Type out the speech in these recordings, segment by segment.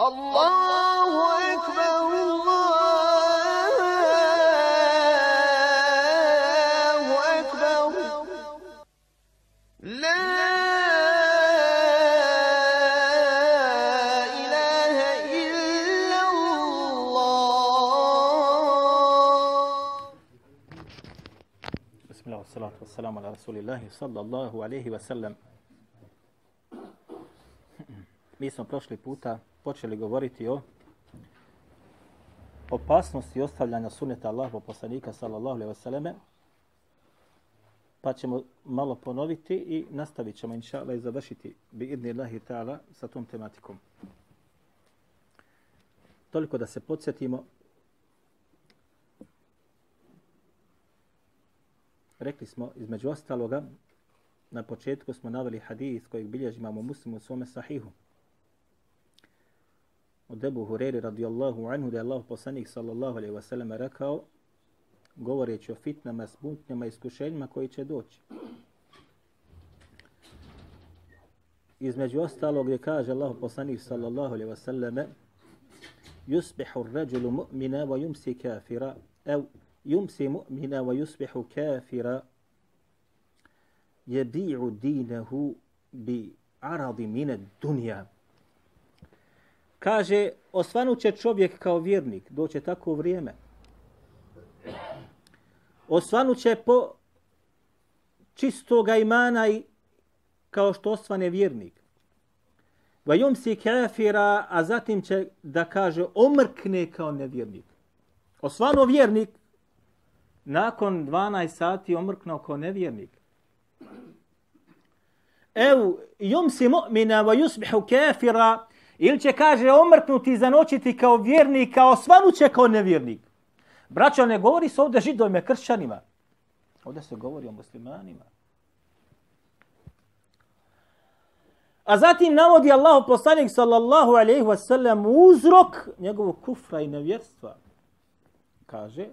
الله أكبر الله أكبر. لا إله إلا الله. بسم الله والصلاة والسلام على رسول الله صلى الله عليه وسلم. Mi smo prošli puta počeli govoriti o opasnosti ostavljanja suneta Allahov poslanika sallallahu alejhi ve selleme. Pa ćemo malo ponoviti i nastavit ćemo inshallah i završiti bi idnillahi ta'ala sa tom tematikom. Toliko da se podsjetimo Rekli smo, između ostaloga, na početku smo naveli hadis kojeg bilježi imamo muslim u svome sahihu od Ebu Hureyri radijallahu anhu da je Allah poslanik sallallahu alaihi wasallam rekao govoreći o fitnama, smutnjama, iskušenjima koji će doći. Između ostalog gdje kaže Allah poslanik sallallahu alaihi wasallam yusbihu rajulu mu'mina wa yumsi kafira. Ev yumsi mu'mina wa yusbihu kafira. Jebi'u dinahu bi aradi mine dunija Kaže, osvanuće čovjek kao vjernik, doće tako vrijeme. Osvanuće po čistoga imana i kao što osvane vjernik. Vajum si kafira, a zatim će da kaže omrkne kao nevjernik. Osvano vjernik, nakon 12 sati omrknuo kao nevjernik. Ev, jum si mu'mina wa yusbihu kafira, ili će kaže omrknuti i zanočiti kao vjernik, kao svanuće kao nevjernik. Braćo, ne govori se ovdje židovima, kršćanima. Ovdje se govori o muslimanima. A zatim navodi Allah poslanik sallallahu alaihi wasallam uzrok njegovog kufra i nevjerstva. Kaže,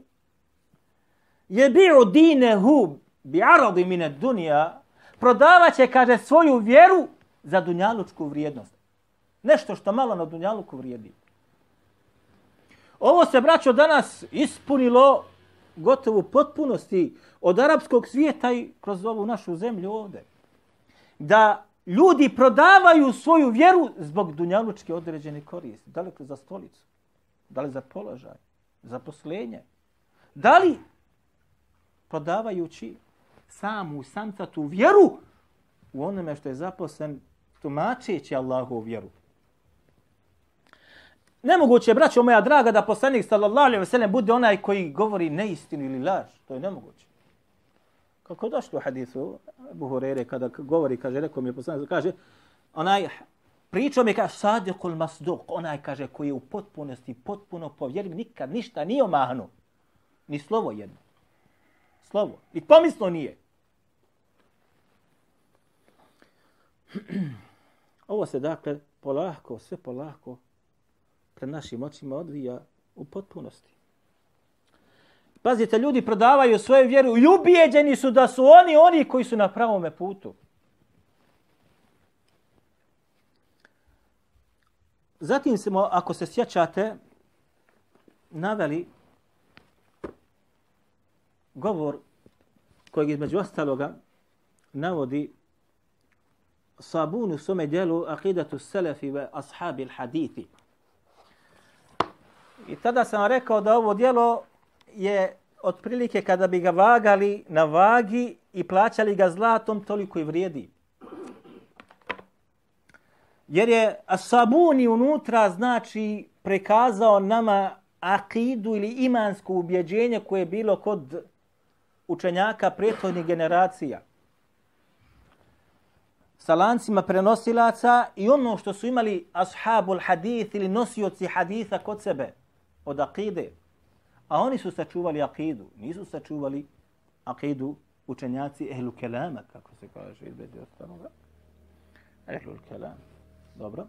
jebi'u dinehu bi aradi mine dunja, prodavaće, kaže, svoju vjeru za dunjalučku vrijednost. Nešto što malo na dunjaluku vrijedi. Ovo se, braćo, danas ispunilo gotovo potpunosti od arapskog svijeta i kroz ovu našu zemlju ovde. Da ljudi prodavaju svoju vjeru zbog dunjalučke određene koriste. Da li za stolicu? Da li za položaj? Za poslenje? Da li prodavajući samu samcatu vjeru u onome što je zaposlen tumačeći Allahovu vjeru. Nemoguće je, braćo moja draga, da poslanik sallallahu alaihi ve sellem bude onaj koji govori neistinu ili laž. To je nemoguće. Kako došlo u hadisu Abu Hurere kada govori, kaže, rekao mi je poslanik, kaže, onaj pričao mi kaže sadiqul masduq, onaj kaže koji je u potpunosti, potpuno povjerljiv, nikad ništa nije omahnu. Ni slovo jedno slovo. I pomislo nije. Ovo se dakle polako, sve polako pred našim očima odvija u potpunosti. Pazite, ljudi prodavaju svoju vjeru i ubijeđeni su da su oni oni koji su na pravome putu. Zatim smo, ako se sjećate, naveli govor kojeg između ostaloga navodi Sabun u svome dijelu Aqidatu Selefi ve Ashabi hadithi. I tada sam rekao da ovo dijelo je otprilike kada bi ga vagali na vagi i plaćali ga zlatom, toliko i vrijedi. Jer je Sabuni unutra znači prekazao nama akidu ili imansko ubjeđenje koje je bilo kod učenjaka prethodnih generacija sa lancima prenosilaca i ono što su imali ashabul hadith ili nosioci haditha kod sebe od akide. A oni su sačuvali akidu, nisu sačuvali akidu učenjaci ehlu kelama, kako se kaže između ostaloga. Ehlu kelam. Dobro.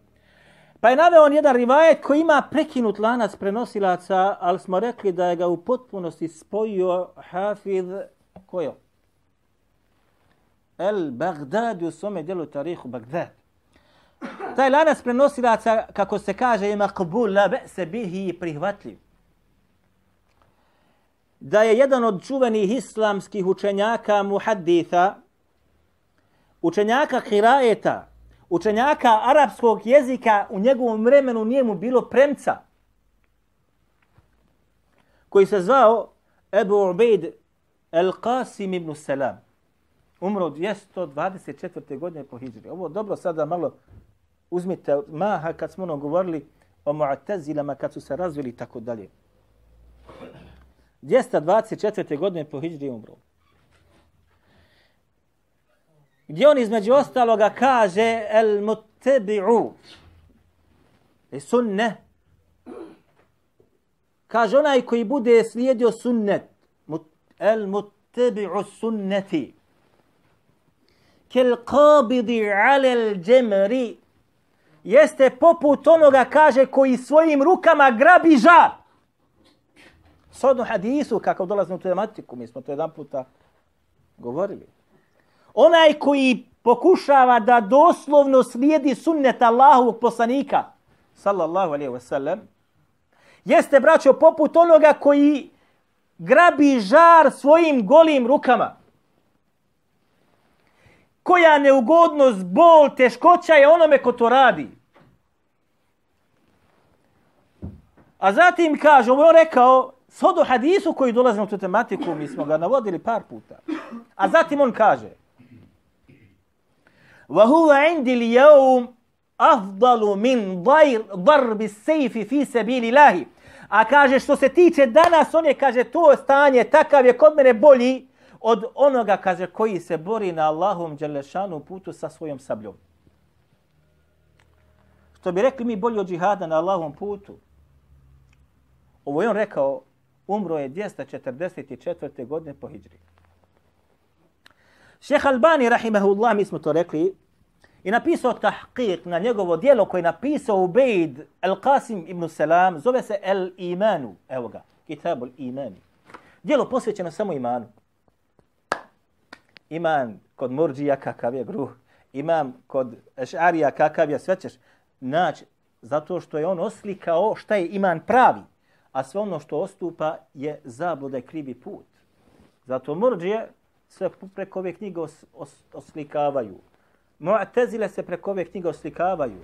Pa je naveo on jedan rivajet koji ima prekinut lanac prenosilaca, ali smo rekli da je ga u potpunosti spojio Hafiz, kojo? El Bagdad u svome djelu tarihu Bagdad. Taj lanac prenosilaca, kako se kaže, je makbul, la se bihi prihvatljiv. Da je jedan od čuvenih islamskih učenjaka muhadditha, učenjaka hirajeta, učenjaka arapskog jezika u njegovom vremenu nije mu bilo premca, koji se zvao Ebu Ubejd El-Qasim ibn Salam. Umro 224. godine po Hidžri. Ovo dobro sada malo uzmite maha kad smo ono govorili o Mu'tazilama kad su se razvili i tako dalje. 224. godine po Hidri umro. Gdje on između ostaloga kaže el muttabi'u i sunne kaže onaj koji bude slijedio sunnet el muttebi'u sunneti kel qabidi alel džemri jeste poput onoga kaže koji svojim rukama grabi žar. Sodno hadisu kako dolazimo u tematiku, mi smo to jedan puta govorili. Onaj koji pokušava da doslovno slijedi sunnet Allahovog poslanika, sallallahu alaihi wa sallam, jeste, braćo, poput onoga koji grabi žar svojim golim rukama. Koja neugodnost, bol, teškoća je onome ko to radi. A zatim kaže, ovo je rekao, sodo hadisu koji dolazi na tu tematiku, mi smo ga navodili par puta. A zatim on kaže, وهو عندي اليوم أفضل من ضير ضرب السيف في سبيل الله A kaže što se tiče danas, on je kaže to stanje takav je kod mene bolji od onoga kaže koji se bori na Allahom dželešanu putu sa svojom sabljom. Što bi rekli mi bolji od džihada na Allahom putu. Ovo je on rekao, umro je 244. godine po hijri. Šeha Albani, rahimahullah, mi smo to rekli, i napisao tahqiq na njegovo dijelo koje je napisao Ubejd al-Qasim ibn Salam, zove se El Imanu, evo ga, Kitabul Imani. Dijelo posvećeno samo imanu. Iman kod Murđija kakav je gruh, imam kod Ešarija kakav je, sve ćeš naći, zato što je on oslikao šta je iman pravi, a sve ono što ostupa je zabluda i krivi put. Zato Murđije sve preko ove knjige os, os, oslikavaju. Mu'tezile se preko ove knjige oslikavaju.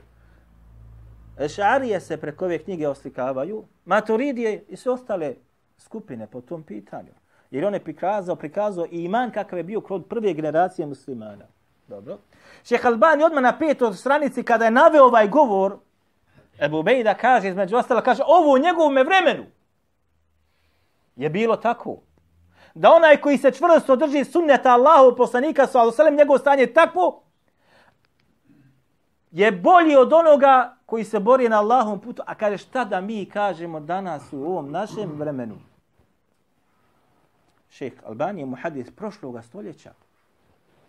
Ešarije se preko ove knjige oslikavaju. Maturidije i sve ostale skupine po tom pitanju. Jer on je prikazao, prikazao iman kakav je bio kod prve generacije muslimana. Dobro. Šeha Albani odmah na petoj stranici kada je naveo ovaj govor, Ebu Bejda kaže, između ostala, kaže, ovo u njegovom vremenu je bilo tako. Da onaj koji se čvrsto drži sunneta Allahu poslanika, sallahu sallam, njegov stanje je tako, je bolji od onoga koji se bori na Allahom putu. A kaže šta da mi kažemo danas u ovom našem vremenu? Šeh Albanije muhadis prošlog stoljeća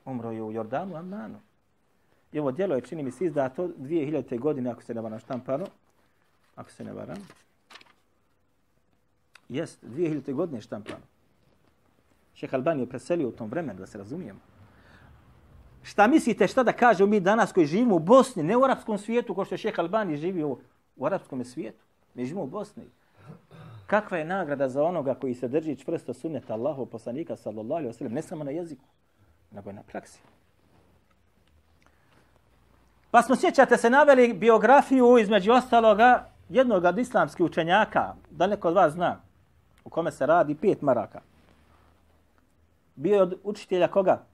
umro je u Jordanu, Amanu. I ovo djelo je, čini mi se, izdato 2000. godine, ako se ne varam štampano. Ako se ne varam. Jest, 2000. godine štampano. Šeh Albanije preselio u tom vremenu, da se razumijemo. Šta mislite šta da kažemo mi danas koji živimo u Bosni, ne u arapskom svijetu, kao što je šeh Albani živio u, arapskom svijetu. Mi živimo u Bosni. Kakva je nagrada za onoga koji se drži čvrsto sunneta Allahu poslanika sallallahu alaihi wa sallam, ne samo na jeziku, nego i na praksi. Pa smo sjećate se naveli biografiju između ostaloga jednog od islamskih učenjaka, da neko od vas zna, u kome se radi pet maraka. Bio je od učitelja koga?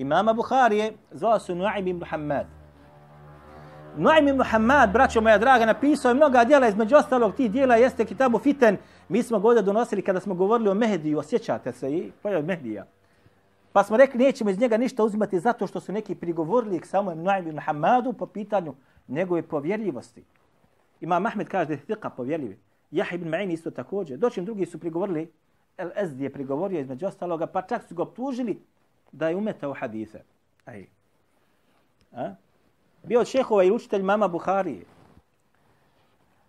imama Buharije, zvao se Nuaim ibn Muhammad. Nuaim ibn Muhammad, braćo moja draga, napisao je mnoga djela, između ostalog tih djela jeste kitabu Fiten. Mi smo ga donosili kada smo govorili o Mehdiju, osjećate se i pa pojav Mehdija. Pa smo rekli, nećemo iz njega ništa uzimati zato što su neki prigovorili k samom Nuaim ibn Hamadu po pitanju njegove povjerljivosti. Imam Ahmed kaže da je fiqa povjerljivi. Jah ibn Ma'in isto također. Doćim drugi su prigovorili, El Ezdi je prigovorio između ostaloga, pa čak su ga optužili da je umetao hadise. Aj. A? Bio šehova i učitelj mama Buharije.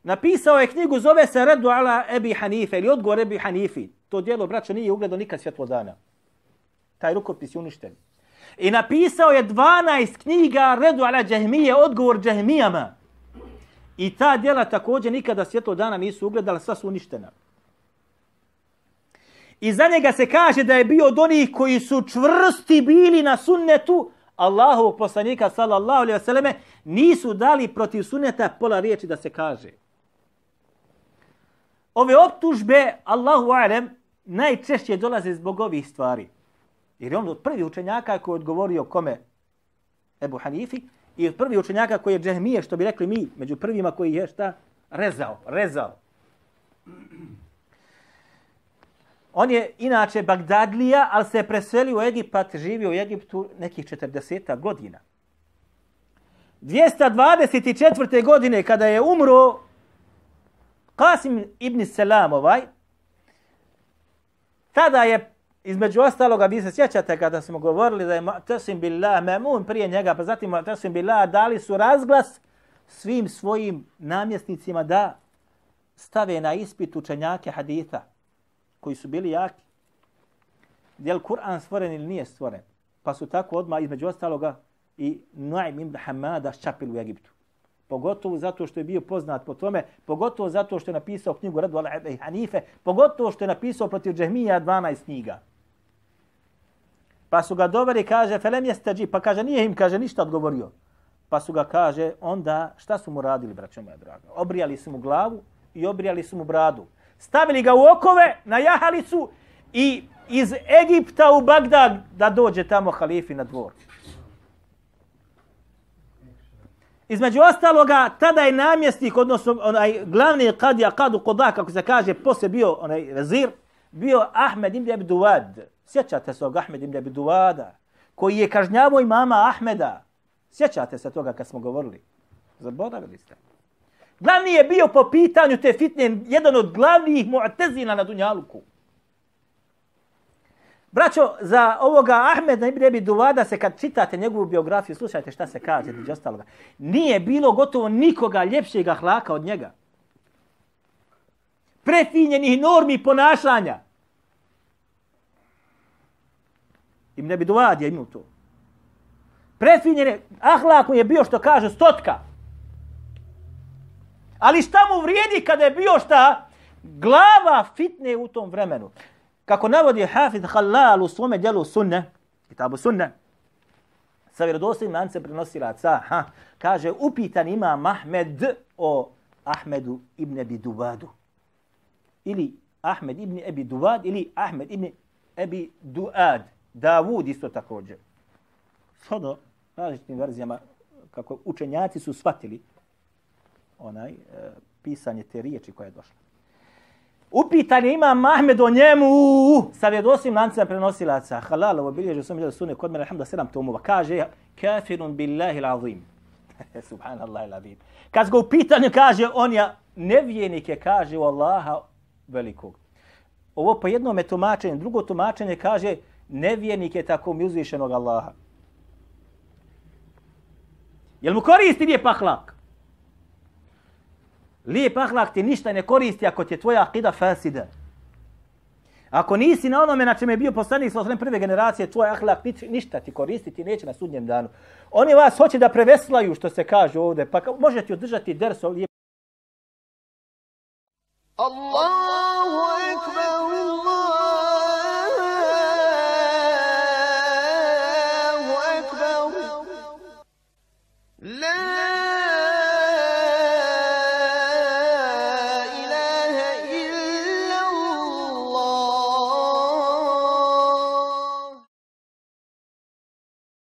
Napisao je knjigu, zove se Redu ala Ebi Hanife, ili odgovor Ebi Hanifi. To dijelo, braćo, nije ugledao nikad svjetlo dana. Taj rukopis je uništen. I napisao je 12 knjiga Redu ala Džahmije, odgovor Džahmijama. I ta djela također nikada svjetlo dana nisu ugledala, sva su uništena. I za njega se kaže da je bio od onih koji su čvrsti bili na sunnetu Allahovog poslanika sallallahu alejhi ve selleme nisu dali protiv sunneta pola riječi da se kaže. Ove optužbe Allahu alem najčešće dolaze zbog ovih stvari. Jer je on od prvi učenjaka koji je odgovorio kome Ebu Hanifi i od prvi učenjaka koji je džehmije, što bi rekli mi, među prvima koji je šta? Rezao, rezao. On je inače Bagdadlija, ali se je preselio u Egipat, živio u Egiptu nekih 40 godina. 224. godine kada je umro Qasim ibn Selam ovaj, tada je između ostaloga, vi se sjećate kada smo govorili da je Mu'tasim billah, Memun prije njega, pa zatim Mu'tasim billah, dali su razglas svim svojim namjesnicima da stave na ispit učenjake haditha koji su bili jaki. Je li Kur'an stvoren ili nije stvoren? Pa su tako odmah između ostaloga i Nuaym ibn Hamada ščapili u Egiptu. Pogotovo zato što je bio poznat po tome, pogotovo zato što je napisao knjigu Radu al Hanife, pogotovo što je napisao protiv Džehmija 12 knjiga. Pa su ga doveli, kaže, felem jeste dži, pa kaže, nije im, kaže, ništa odgovorio. Pa su ga, kaže, onda, šta su mu radili, braćo moja draga? Obrijali su mu glavu i obrijali su mu bradu stavili ga u okove na jahalicu i iz Egipta u Bagdad da dođe tamo halifi na dvor. Između ostaloga, tada je namjesnik, odnosno onaj glavni kadija, kadu koda, kako se kaže, poslije bio onaj vezir, bio Ahmed ibn Abduwad. Sjećate se ovog Ahmed ibn Abi Duwada, koji je kažnjavo imama Ahmeda. Sjećate se toga kad smo govorili? Zaboravili ste. Glavni je bio po pitanju te fitne jedan od glavnih mu'tezina na Dunjaluku. Braćo, za ovoga Ahmeda ibn Abi Duvada se kad čitate njegovu biografiju, slušajte šta se kaže, među ostaloga. Nije bilo gotovo nikoga ljepšeg ahlaka od njega. Prefinjenih normi ponašanja. Ibn Abi Duvad je imao to. Prefinjene, ahlakom je bio što kaže stotka. Ali šta mu vrijedi kada je bio šta? Glava fitne u tom vremenu. Kako navodi Hafid Halal u svome djelu sunne, kitabu sunne, sa vjerodostojnim lance prenosilaca, ha, kaže, upitan ima Mahmed o Ahmedu ibn Abi Duvadu. Ili Ahmed ibn Abi Duvad, ili Ahmed ibn Abi Duad. Davud isto također. Shodno različitim verzijama, kako učenjaci su shvatili, onaj e, pisanje te riječi koja je došla. Upitan je ima Mahmed o njemu sa vjedosim lancem prenosilaca. Halal, ovo bilježi sam iljada sunne kod mene, alhamda sedam tomova. Kaže, kafirun billahi l'azim. Subhanallah l'azim. Kad ga u pitanju kaže, on je nevjenike, kaže u Allaha velikog. Ovo po jednom je tumačenje. Drugo tumačenje kaže, nevjenik je tako mi uzvišenog Allaha. Jel mu koristi lijep pahlak? Lijep ahlak ti ništa ne koristi ako ti je tvoja akida fasida. Ako nisi na onome na čemu je bio poslanik sa prve generacije, tvoj ahlak ništa ti koristiti neće na sudnjem danu. Oni vas hoće da preveslaju što se kaže ovdje, pa možete održati ders ovdje. Allahu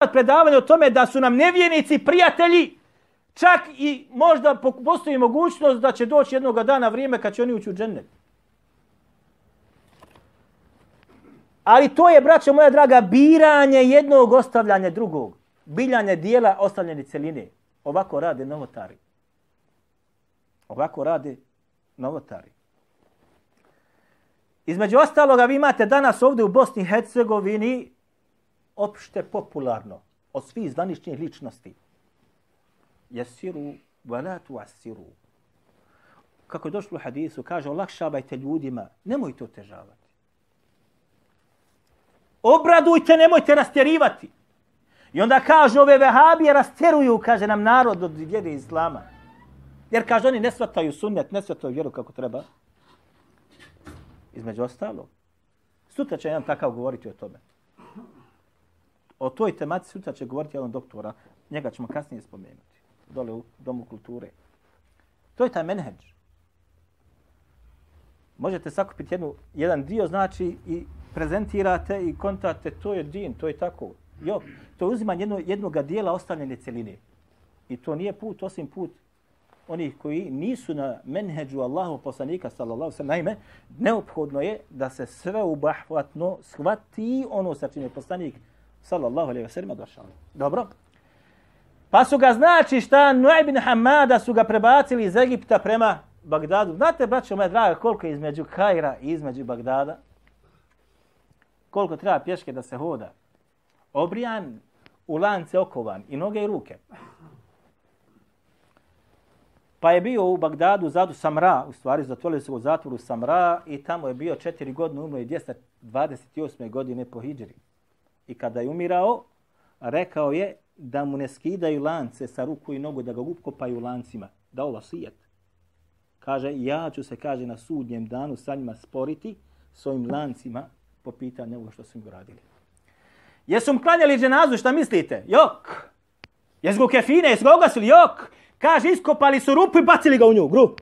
predavanje o tome da su nam nevjenici prijatelji, čak i možda postoji mogućnost da će doći jednog dana vrijeme kad će oni ući u džennet. Ali to je, braćo moja draga, biranje jednog ostavljanje drugog. Biljanje dijela, ostavljanje celine. Ovako rade novotari. Ovako rade novotari. Između ostaloga, vi imate danas ovdje u Bosni i Hercegovini opšte popularno od svih zvaničnih ličnosti. Jesiru, velatu asiru. Kako je došlo u hadisu, kaže, olakšavajte ljudima, nemojte otežavati. Obradujte, nemojte rastjerivati. I onda kaže, ove vehabije rasteruju, kaže nam narod od vjere islama. Jer kaže, oni ne svataju sunnet, ne svataju vjeru kako treba. Između ostalo. Sutra će jedan takav govoriti o tome. O toj tematici sutra će govoriti jedan doktora. Njega ćemo kasnije spomenuti. Dole u Domu kulture. To je taj menheđ. Možete sakupiti jednu, jedan dio, znači, i prezentirate i kontate, to je din, to je tako. Jo, to je uzimanje jedno, jednog dijela ostavljene celine. I to nije put, osim put onih koji nisu na menheđu Allahu poslanika, sallallahu sallam. Naime, neophodno je da se sve ubahvatno shvati ono sa čim je poslanik, sallallahu alaihi wa sallam, došao. Dobro? Pa su ga, znači šta, Nuaj bin Hamada su ga prebacili iz Egipta prema Bagdadu. Znate, braćo moje draga, koliko je između Kajra i između Bagdada? Koliko treba pješke da se hoda? Obrijan, u lance okovan i noge i ruke. Pa je bio u Bagdadu, zadu Samra, u stvari zatvorili su u zatvoru Samra i tamo je bio četiri godine, umro je 228. godine po Hidžri. I kada je umirao, rekao je da mu ne skidaju lance sa ruku i nogu, da ga ukopaju lancima. Da ovo sijet. Kaže, ja ću se, kaže, na sudnjem danu sa njima sporiti s ovim lancima po pitanju ovo što su im uradili. Jesu mu klanjali dženazu, šta mislite? Jok! Jesu go kefine, jesu ga ogasili, Jok! Kaže, iskopali su rupu i bacili ga u nju, gru.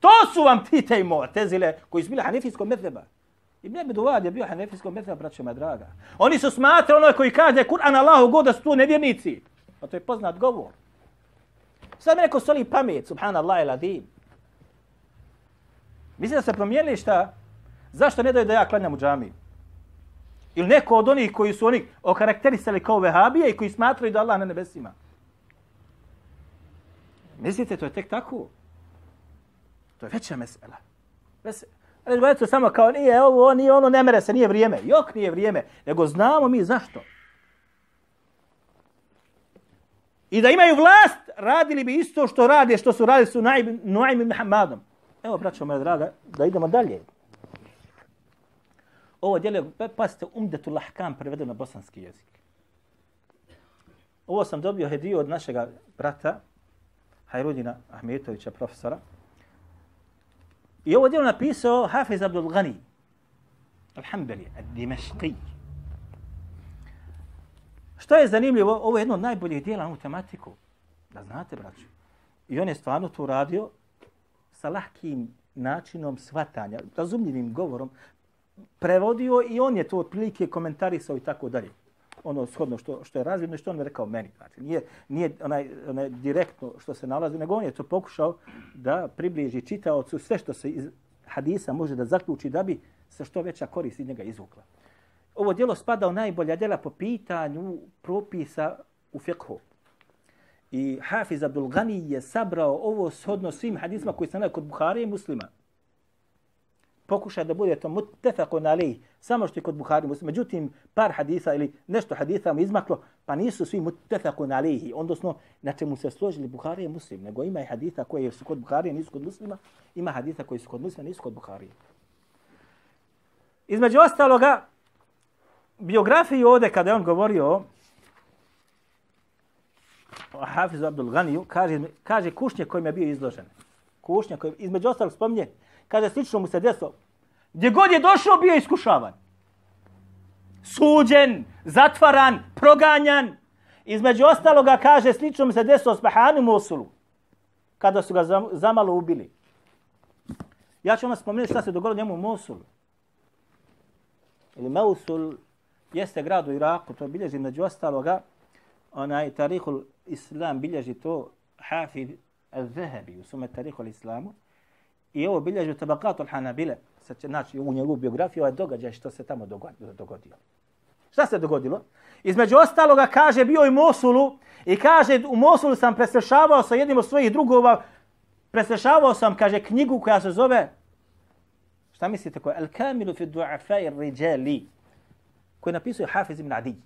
To su vam ti te tezile koji su bili hanefijskog medheba. Ibn Abi Duvad je bio hanefijskom metra, braćo me draga. Oni su smatra onoj koji kaže Kur'an Allahu god da su tu nevjernici. Pa to je poznat govor. Sad mi neko soli pamet, subhanallah il adim. Mislim da se promijenili šta? Zašto ne daju da ja klanjam u džamiju? Ili neko od onih koji su oni okarakterisali kao vehabije i koji smatraju da Allah na nebesima. Mislite, to je tek tako? To je veća mesela. Ves, Reći samo kao nije ovo, nije ono, ne mere se, nije vrijeme. Jok nije vrijeme, nego znamo mi zašto. I da imaju vlast, radili bi isto što rade, što su radili su Nuaim ibn Hamadom. Evo, braćo moja draga, da idemo dalje. Ovo djelo, pasite, umdetu lahkam prevedeno na bosanski jezik. Ovo sam dobio hediju od našeg brata, Hajrudina Ahmetovića, profesora. I ovo djelo napisao Hafiz Abdul Ghani, Alhambeli, Dimešqi. Što je zanimljivo, ovo je jedno od najboljih dijela na tematiku. Da znate, braću. I on je stvarno to uradio sa lahkim načinom svatanja, razumljivim govorom, prevodio i on je to otprilike komentarisao i tako dalje. Ono shodno što, što je razvidno i što on je rekao meni. Znači, nije, nije onaj, onaj direktno što se nalazi, nego on je to pokušao da približi čitaocu sve što se iz hadisa može da zaključi da bi se što veća korist iz njega izvukla. Ovo djelo spada u najbolja djela po pitanju propisa u fiqhu. I Hafiz Abdul Ghani je sabrao ovo shodno svim hadisma koji se nalazi kod Buhari i muslima pokuša da bude to mutefakun alej, samo što je kod Buhari muslim. Međutim, par hadisa ili nešto hadisa mu izmaklo, pa nisu svi mutefakun alejhi, odnosno na čemu se složili Buhari i muslim, nego ima i hadisa koji su kod Buhari nisu kod muslima, ima hadisa koji su kod muslima nisu kod Buhari. Između ostaloga, biografiju ovde kada je on govorio o Hafizu Abdul Ganiju, kaže, kaže kušnje kojim je bio izložen. Kušnje kojim, između ostalog spominje, Kaže, slično mu se desilo. Gdje god je došao, bio je iskušavan. Suđen, zatvaran, proganjan. Između ostaloga kaže, slično mu se desilo s Bahanu Mosulu. Kada su ga zamalo ubili. Ja ću vam spomenuti šta se dogodilo njemu u Mosulu. Ili Mosul jeste grad u Iraku, to bilježi među ostaloga. Onaj tarihul islam bilježi to Hafid al-Zahabi u sume tarihul islamu. I ovo bilježi u tabakatu al-Hanabile, znači u njegovu biografiju, ovaj događaj što se tamo dogodilo. Šta se dogodilo? Između ostaloga kaže bio i Mosulu i kaže u Mosulu sam presrešavao sa jednim od svojih drugova, presrešavao sam, kaže, knjigu koja se zove, šta mislite koja? El kamilu fi du'afai riđali, je napisao Hafiz ibn Adi.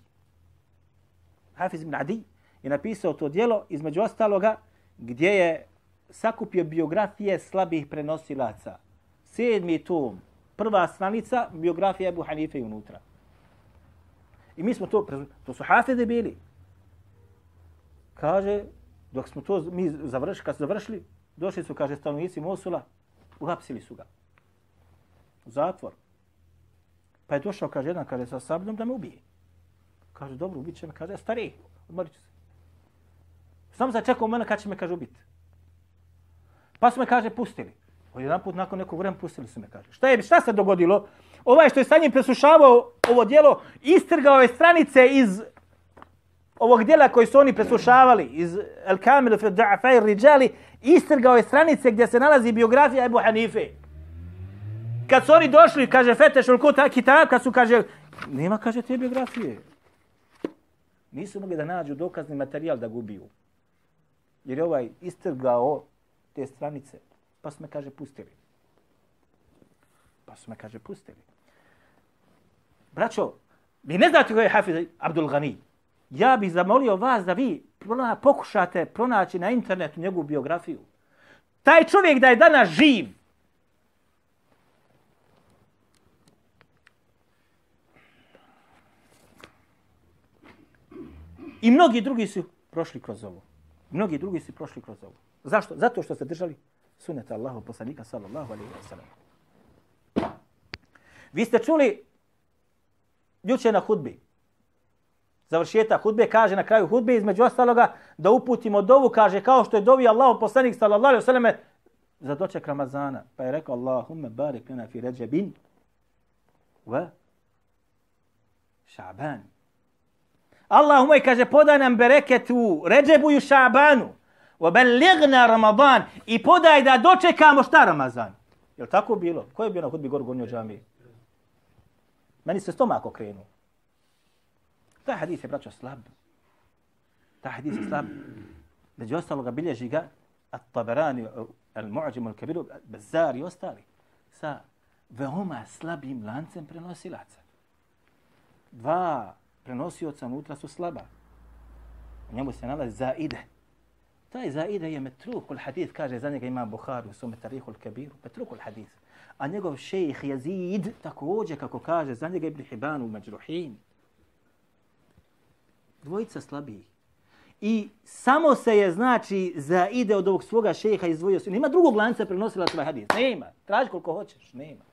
Hafiz ibn Adi je napisao to dijelo, između ostaloga, gdje je sakupio biografije slabih prenosilaca. Sedmi tom, prva stranica, biografija Ebu Hanife unutra. I mi smo to, to su hafide bili. Kaže, dok smo to mi završili, kad su završili, došli su, kaže, stanovnici Mosula, uhapsili su ga. U zatvor. Pa je došao, kaže, jedan, kaže, sa sabljom da me ubije. Kaže, dobro, ubit će me, kaže, stari, odmorit ću se. Sam se čekao mene kad će me, kaže, ubiti. Pa su me, kaže, pustili. O jedan put nakon nekog vremena pustili su me, kaže. Šta je, šta se dogodilo? Ovaj što je sa njim presušavao ovo dijelo, istrgao je stranice iz ovog dijela koji su oni presušavali, iz El Kamilu fi Da'afaj Rijali, istrgao je stranice gdje se nalazi biografija Ebu Hanife. Kad su oni došli, kaže Feteš Ulkuta Kitab, kad su, kaže, nema, kaže, te biografije. Nisu mogli da nađu dokazni materijal da gubiju. Jer je ovaj istrgao te stranice. Pa su me, kaže, pustili. Pa su me, kaže, pustili. Braćo, vi ne znate ko je Hafiz Abdul Ghani. Ja bih zamolio vas da vi pokušate pronaći na internetu njegovu biografiju. Taj čovjek da je danas živ, I mnogi drugi su prošli kroz ovo. Mnogi drugi su prošli kroz ovo. Zašto? Zato što ste držali suneta Allahu poslanika sallallahu alaihi wa sallam. Vi ste čuli juče na hudbi. Završeta hudbe kaže na kraju hudbe između ostaloga da uputimo dovu, kaže kao što je dovi Allahu poslanik sallallahu alaihi wa sallam za doček Ramazana. Pa je rekao Allahumme barik lana fi ređebin wa ša'ban. Allahumma kaže podaj nam bereket u Ređebu i Ša'banu. وبلغنا رمضان i podaj da dočekamo šta Ramazan. Je tako bilo? Ko je bio na hudbi gor gornjoj džamiji? Meni se stomak okrenuo. Taj hadis je, braćo, slab. Taj hadis je slab. Među ostaloga bilježi ga At-Tabarani, Al-Mu'ađim, Al-Kabiru, Bezar i ostali sa veoma slabim lancem prenosilaca. Dva prenosioca unutra su slaba. U njemu se nalazi zaide. Taj Zaida je metrukul hadith, kaže za njega ima Buhari u svome tarihul kabiru, metrukul hadith. A njegov šejih Jezid također kako kaže, za njega Ibn Hibban u Međruhin. Dvojica slabiji. I samo se je, znači, za ide od ovog svoga šeha izdvojio. Nema drugog lanca prenosila svoj hadis. Nema. Traži koliko hoćeš. Nema.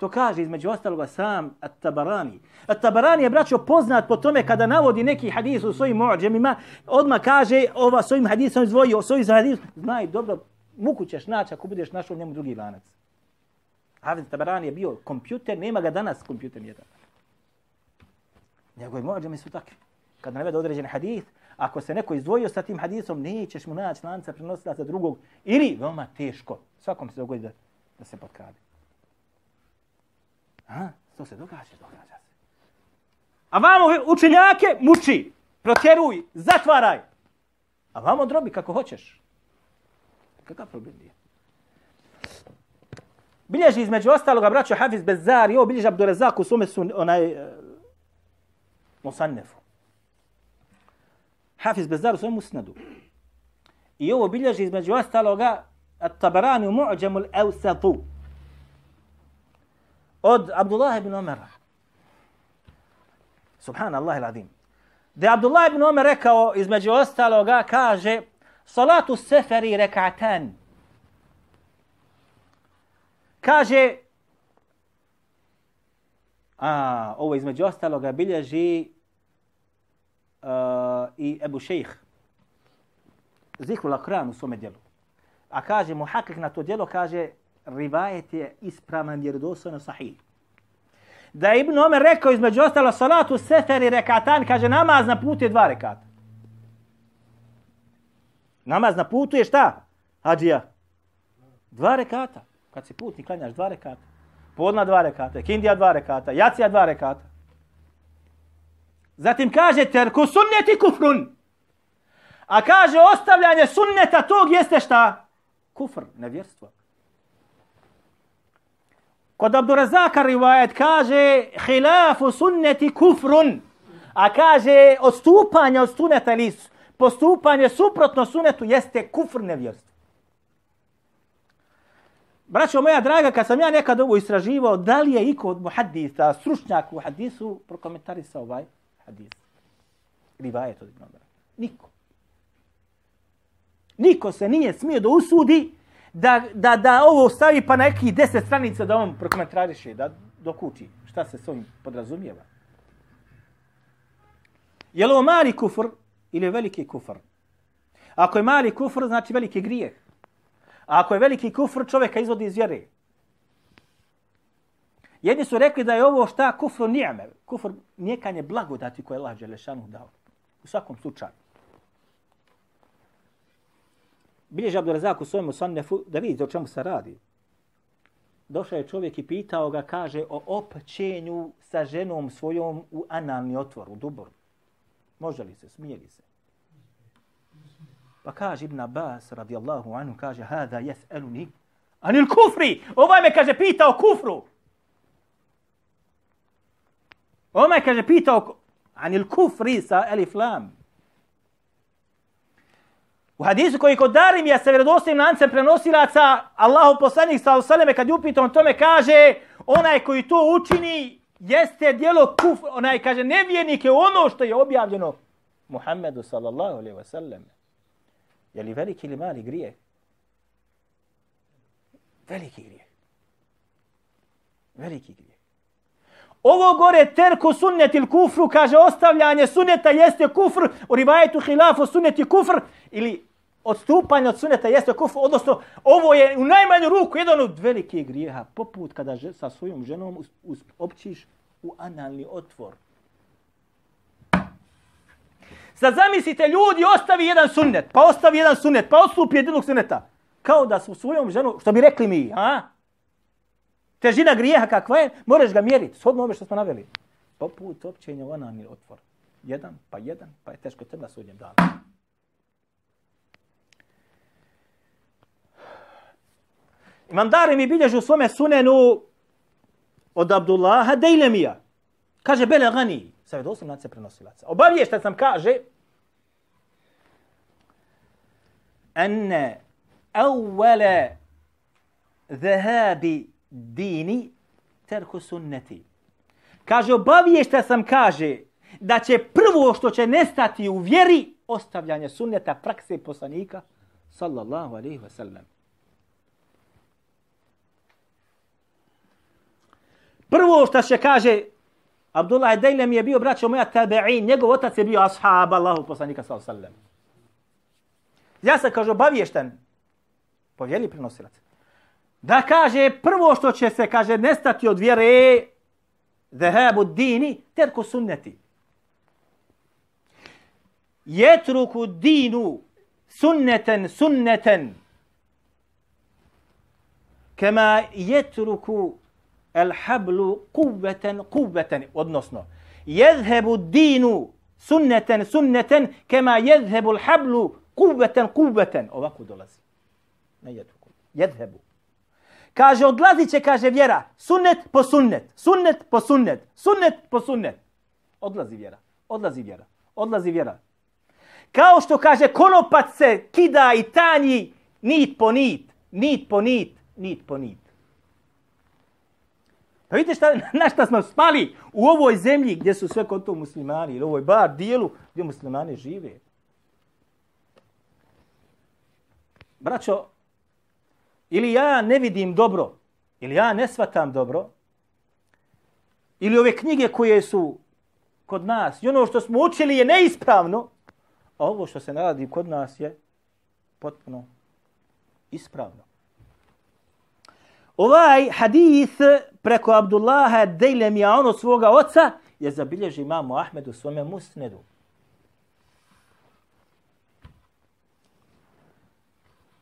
To kaže između ostaloga sam At-Tabarani. At-Tabarani je braćo poznat po tome kada navodi neki hadis u svojim mu'đemima, odma kaže ova svojim hadisom izvojio, svojim hadisom, znaj dobro, muku ćeš naći ako budeš našao njemu drugi lanac. Hafiz Tabarani je bio kompjuter, nema ga danas kompjuter jedan. Njegovi mu'đemi su takvi. Kad navede određen hadis, ako se neko izdvojio sa tim hadisom, nećeš mu naći lanca prenosila za drugog. Ili, veoma teško, svakom se dogodi da, da se potkrade. A? To se događa, događa se. A vamo učenjake muči, protjeruj, zatvaraj. A vamo drobi kako hoćeš. Kakav problem je? Bilježi između ostaloga, braćo Hafiz Bezar i ovo bilježi Abdurazak u svome su onaj uh, Musannefu. Hafiz Bezar u svome musnadu. I ovo bilježi između ostaloga At-Tabarani u Mu'đamu al-Awsatu od Abdullah ibn Omera. Subhanallah il-Adim. Da je Abdullah ibn Omer rekao, između ostaloga, kaže, salatu seferi rekatan. Kaže, a, ovo između ostaloga bilježi uh, i Ebu Šejh. Zikru lakran u svome dijelu. A kaže, muhakik na to dijelo, kaže, rivajet je ispravan jer doslovno sahih. Da je Ibn Omer rekao između ostalo salatu seferi rekatan, kaže namaz na putu je dva rekata. Namaz na putu je šta? Hadija. Dva rekata. Kad si putnik, klanjaš dva rekata. Podna dva rekata, kindija dva rekata, jacija dva rekata. Zatim kaže terku sunneti kufrun. A kaže ostavljanje sunneta tog jeste šta? Kufr, nevjerstvo. Kod Abdurazaka rivajet kaže hilafu sunneti kufrun. A kaže odstupanje od suneta ili postupanje suprotno sunetu jeste kufr nevjerstvo. Braćo moja draga, kad sam ja nekad ovo istraživao, da li je iko od muhadisa, stručnjak u hadisu, prokomentarisao ovaj hadis? Rivajet od Ibn Omara. Niko. Niko se nije smio da usudi da, da, da ovo stavi pa na nekih deset stranica da on prokomentariše, da dokuči šta se s ovim podrazumijeva. Je li ovo mali kufr ili veliki kufr? Ako je mali kufr, znači veliki grijeh. A ako je veliki kufr, čovjeka izvodi iz vjere. Jedni su rekli da je ovo šta kufru nijeme. Kufr nijekanje blagodati koje je Allah Đelešanu dao. U svakom slučaju. Bilježi Abdurazak u svojemu sannefu da vidite o čemu se radi. Došao je čovjek i pitao ga, kaže, o općenju sa ženom svojom u analni otvor, u dubor. Može li se, smije li se? Pa kaže Ibn Abbas radijallahu anhu, kaže, hada jes eluni, anil kufri. Ovaj me, kaže, pita o kufru. Ovaj me, kaže, pita o anil kufri sa elif lam. U hadisu koji kod Darimija sa vjerodostojnim lancem prenosilaca, Allahu poslanik sa osaleme kad je upitan tome kaže, onaj koji to učini jeste dijelo kuf, onaj kaže nevjernik je ono što je objavljeno Muhammedu sallallahu alaihi wa sallam. Je li veliki ili mali grije? Veliki grije. Veliki grije. Ovo gore terku sunnet il kufru, kaže ostavljanje sunneta jeste kufr, u rivajetu hilafu sunnet i kufr, ili odstupanje od suneta jeste kufr, odnosno ovo je u najmanju ruku jedan od velikih grijeha, poput kada že, sa svojom ženom us, us, općiš u analni otvor. Sad zamislite, ljudi ostavi jedan sunnet, pa ostavi jedan sunnet, pa odstupi jednog sunneta. Kao da su svojom ženom, što bi rekli mi, a? Težina grijeha kakva je, moraš ga mjeriti, shodno ove što smo naveli. Poput općenja u analni otvor. Jedan, pa jedan, pa je teško tema sudnjem dana. Imam Dari mi bilježi u svome sunenu od Abdullaha Dejlemija. Kaže, bele gani, sa vjedosim lance se prenosilaca. Obaviješta sam kaže, ene awwala dhahabi dini terku sunneti. Kaže, obaviješta sam, kaže, da će prvo što će nestati u vjeri ostavljanje sunneta prakse poslanika, sallallahu alaihi wa sallam. Prvo što se kaže, Abdullah Dejlem je bio braćo moja tabe'in, njegov otac je bio ashab Allahu poslanika sallallahu alejhi ve sellem. Ja se kaže obaviješten, povjeli prenosilac, da kaže prvo što će se, kaže, nestati od vjere, zahabu dini, terku sunneti. Jetruku dinu sunneten sunneten, kema jetruku el hablu kuvveten kuvveten, odnosno, jedhebu dinu sunneten sunneten, kema jedhebu hablu kuvveten kuvveten. Ovako dolazi. Ne jedhebu. Jedhebu. Kaže, odlazit će, kaže vjera, sunnet po sunnet, sunnet po sunnet, sunnet po sunnet. Odlazi vjera, odlazi vjera, odlazi vjera. Kao što kaže, konopac se kida i tanji nit po nit, nit po nit, nit po nit. Pa vidite šta, na šta smo spali u ovoj zemlji gdje su sve kod to muslimani, ili ovoj bar dijelu gdje muslimani žive. Braćo, ili ja ne vidim dobro, ili ja ne svatam dobro, ili ove knjige koje su kod nas, i ono što smo učili je neispravno, a ovo što se naradi kod nas je potpuno ispravno. Ovaj hadith preko Abdullaha Dejlemija, ono svoga oca, je zabilježi imamo Ahmedu svome musnedu.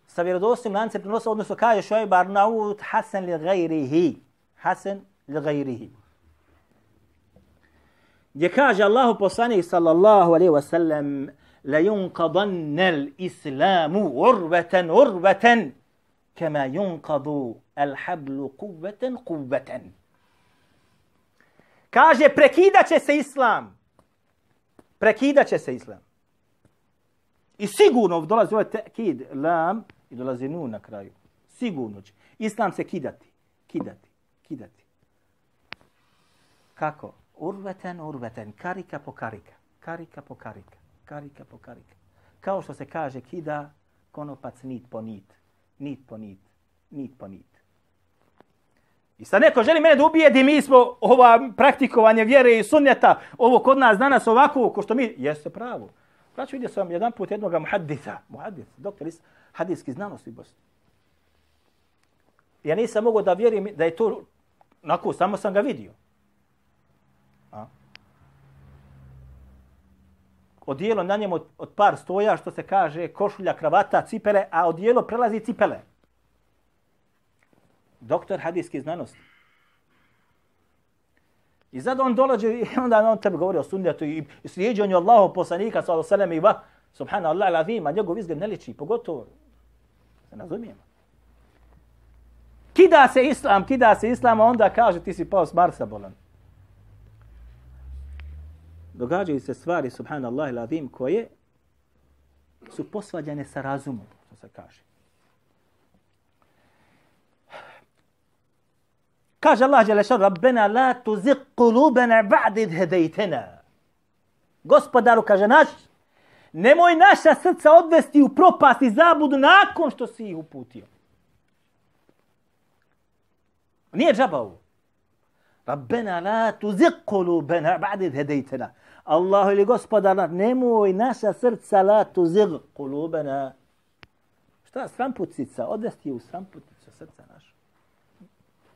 Sa vjerodostim lance prenosa, odnosno kaže Šojb Arnaut Hasan li gajrihi. Hasan li gajrihi. Gdje kaže Allahu poslanik sallallahu alaihi wa sallam la yunqadanna l-islamu urvatan urvatan kema yunqadu al-hablu kuvveten kuvveten. Kaže, prekidaće se islam. Prekidaće se islam. I sigurno dolazi ovaj tekid, lam, i dolazi nu na kraju. Sigurno će. Islam se kidati. Kidati. Kidati. Kako? Urveten, urveten. Karika po karika. Karika po karika. Karika po karika. Kao što se kaže kida konopac nit po nit. Nit po nit. Nit po nit. I sad neko želi mene da ubijedi, mi smo ova praktikovanje vjere i sunneta, ovo kod nas danas ovako, ko što mi, jeste pravo. Pa znači vidio sam jedan put jednog muhaddisa, muhaddis, doktor iz hadijski znanosti u Bosni. Ja nisam mogao da vjerim da je to, nako, samo sam ga vidio. Odijelo na njemu od, od par stoja, što se kaže, košulja, kravata, cipele, a odijelo prelazi cipele doktor hadijske znanosti. I sad on dolađe i onda on tebi govori o sunnetu i slijedženju Allahu poslanika sallallahu alejhi ve sellem i va subhanallah alazim, a njegov izgled ne liči, pogotovo se razumijemo. Kida se islam, kida se islam, a onda kaže ti si pao s Marsa bolan. Događaju se stvari, subhanallah alazim, koje su posvađane sa razumom, što se kaže. Kaže Allah Đelešan, Rabbena la tuzik kulubena ba'did hedejtena. Gospodaru, kaže naš, nemoj naša srca odvesti u propast i zabudu nakon što si ih uputio. Nije džaba ovo. Rabbena la tuzik kulubena ba'did hedejtena. Allahu ili gospodara, nemoj naša srca la tuzik kulubena. Šta, stramputica, odvesti u stramputicu srca naša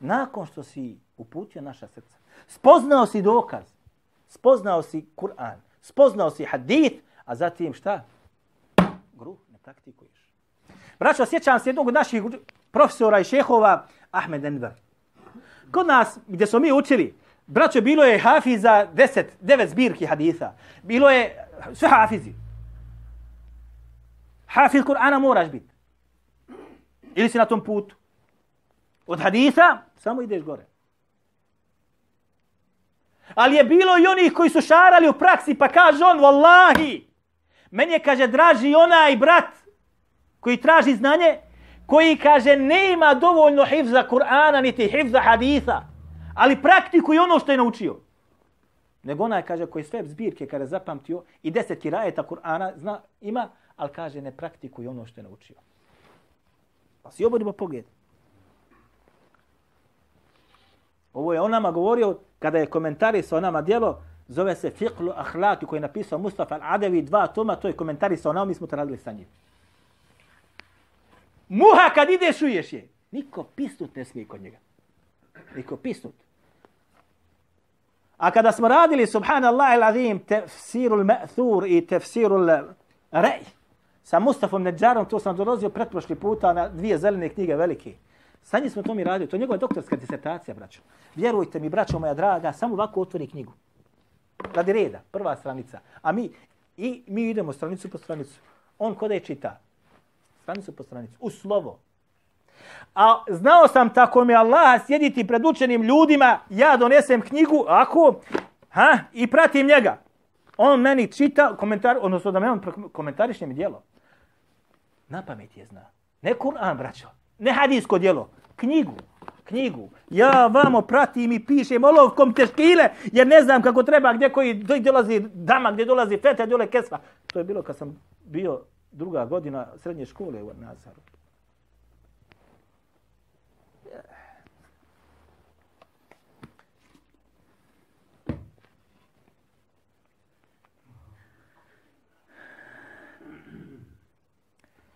nakon što si uputio naša srca, spoznao si dokaz, spoznao si Kur'an, spoznao si hadith, a zatim šta? Gruh, ne praktikuješ. Braćo, sjećam se jednog od naših profesora i šehova, Ahmed Enver. Kod nas, gdje smo mi učili, braćo, bilo je hafiza deset, devet zbirki haditha. Bilo je sve hafizi. Hafiz Kur'ana moraš biti. Ili si na tom putu. Od haditha samo ideš gore. Ali je bilo i onih koji su šarali u praksi, pa kaže on, vallahi, meni je, kaže, draži onaj brat koji traži znanje, koji kaže, nema dovoljno hifza Kur'ana, niti hifza haditha, ali praktikuje ono što je naučio. Nego onaj, kaže, koji sve zbirke kada zapamtio i deset kirajeta Kur'ana zna, ima, ali kaže, ne praktikuje ono što je naučio. Pa si obodimo pogled. Ovo je on nama govorio kada je komentarisao nama djelo, zove se Fiqlu Ahlaki koji je napisao Mustafa Al-Adevi dva toma, to je komentarisao nama, mi smo to radili sa njim. Muha kad ideš uješ je. Niko pisnut ne smije kod njega. Niko pisnut. A kada smo radili, subhanallah il-azim, tefsirul ma'thur i tefsirul rej, sa Mustafom Nedžarom, to sam dolazio pretprošli puta na dvije zelene knjige velike. Sa njim smo to mi radili. To je njegova doktorska disertacija, braćo. Vjerujte mi, braćo moja draga, samo ovako otvori knjigu. Radi reda, prva stranica. A mi, i mi idemo stranicu po stranicu. On kod je čita. Stranicu po stranicu. U slovo. A znao sam tako mi Allah sjediti pred učenim ljudima, ja donesem knjigu, ako, ha, i pratim njega. On meni čita komentar, odnosno da me on komentariše mi dijelo. Na pamet je zna. Ne Kur'an, braćo ne hadijsko djelo, knjigu, knjigu. Ja vamo pratim i pišem olovkom teškile, jer ne znam kako treba, gdje koji dolazi dama, gdje dolazi feta, dole kesva. To je bilo kad sam bio druga godina srednje škole u Nazaru.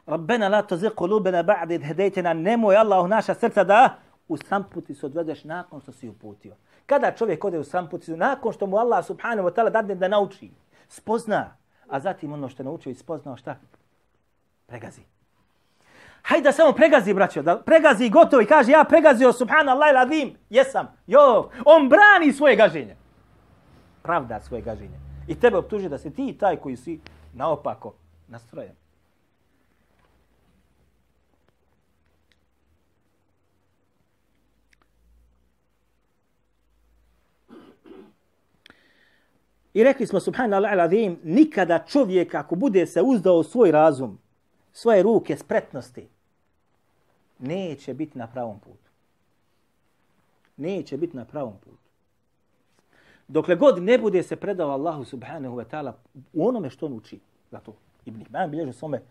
Rabbena la tuzigh qulubana ba'da id hadaytana. Nemoj Allah naša srca da u samputi se odvedeš nakon što si uputio. Kada čovjek ode u samputi, nakon što mu Allah subhanahu wa ta'ala dadne da nauči, spozna, a zatim ono što je naučio i spoznao šta? Pregazi. Hajde da samo pregazi, braćo, da pregazi i gotovo i kaže ja pregazio subhanallah il adim, jesam, jo, on brani svoje gaženje. Pravda svoje gaženje. I tebe optuži da si ti taj koji si naopako nastrojen. I rekli smo, subhanallah al-azim, nikada čovjek ako bude se uzdao svoj razum, svoje ruke, spretnosti, neće biti na pravom putu. Neće biti na pravom putu. Dokle god ne bude se predao Allahu subhanahu wa ta'ala u onome što on uči. Zato Ibn Ibn bilježi svome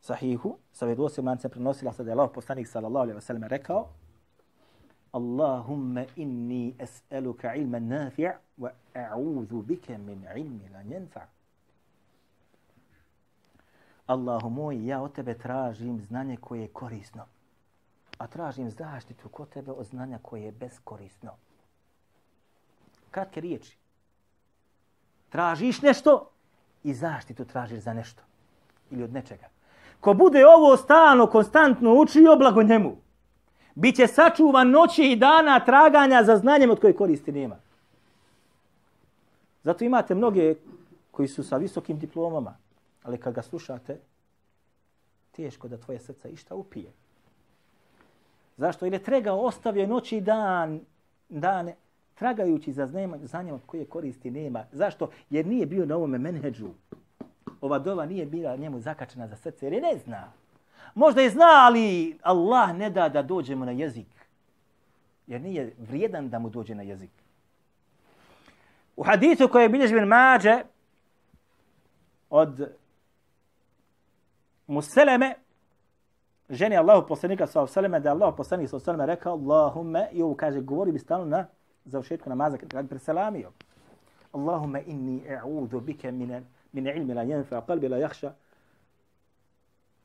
sahihu, sa vedosim lance prenosila se da je Allah poslanik sallallahu alaihi wa sallam rekao Allahumma inni es'aluka ilman nafi' wa a'udhu bika min ilmi la yanfa'. Allahu moj, ja od tebe tražim znanje koje je korisno. A tražim zaštitu kod tebe od znanja koje je beskorisno. Kratke riječi. Tražiš nešto i zaštitu tražiš za nešto. Ili od nečega. Ko bude ovo stalno, konstantno učio, blago njemu. Biće sačuvan noći i dana traganja za znanjem od koje koristi nema. Zato imate mnoge koji su sa visokim diplomama, ali kad ga slušate, teško da tvoje srce išta upije. Zašto? Jer je tregao, ostavio noći i dan, dane, tragajući za znanjem od koje koristi nema. Zašto? Jer nije bio na ovome menheđu. Ova dova nije bila njemu zakačena za srce, jer je ne zna. Možda je zna, ali Allah ne da da dođemo na jezik. Jer nije vrijedan da mu dođe na jezik. U hadisu koji je bilježben Mađe od Museleme, ženi Allahu poslanika sa Museleme, da je Allahu poslanik sa Museleme rekao Allahumme, i ovo kaže, govori bi stalno na završetku namaza kad bi preselamio. Allahumme inni e'udhu bike min, min ilmi la jenfa, qalbi la jahša,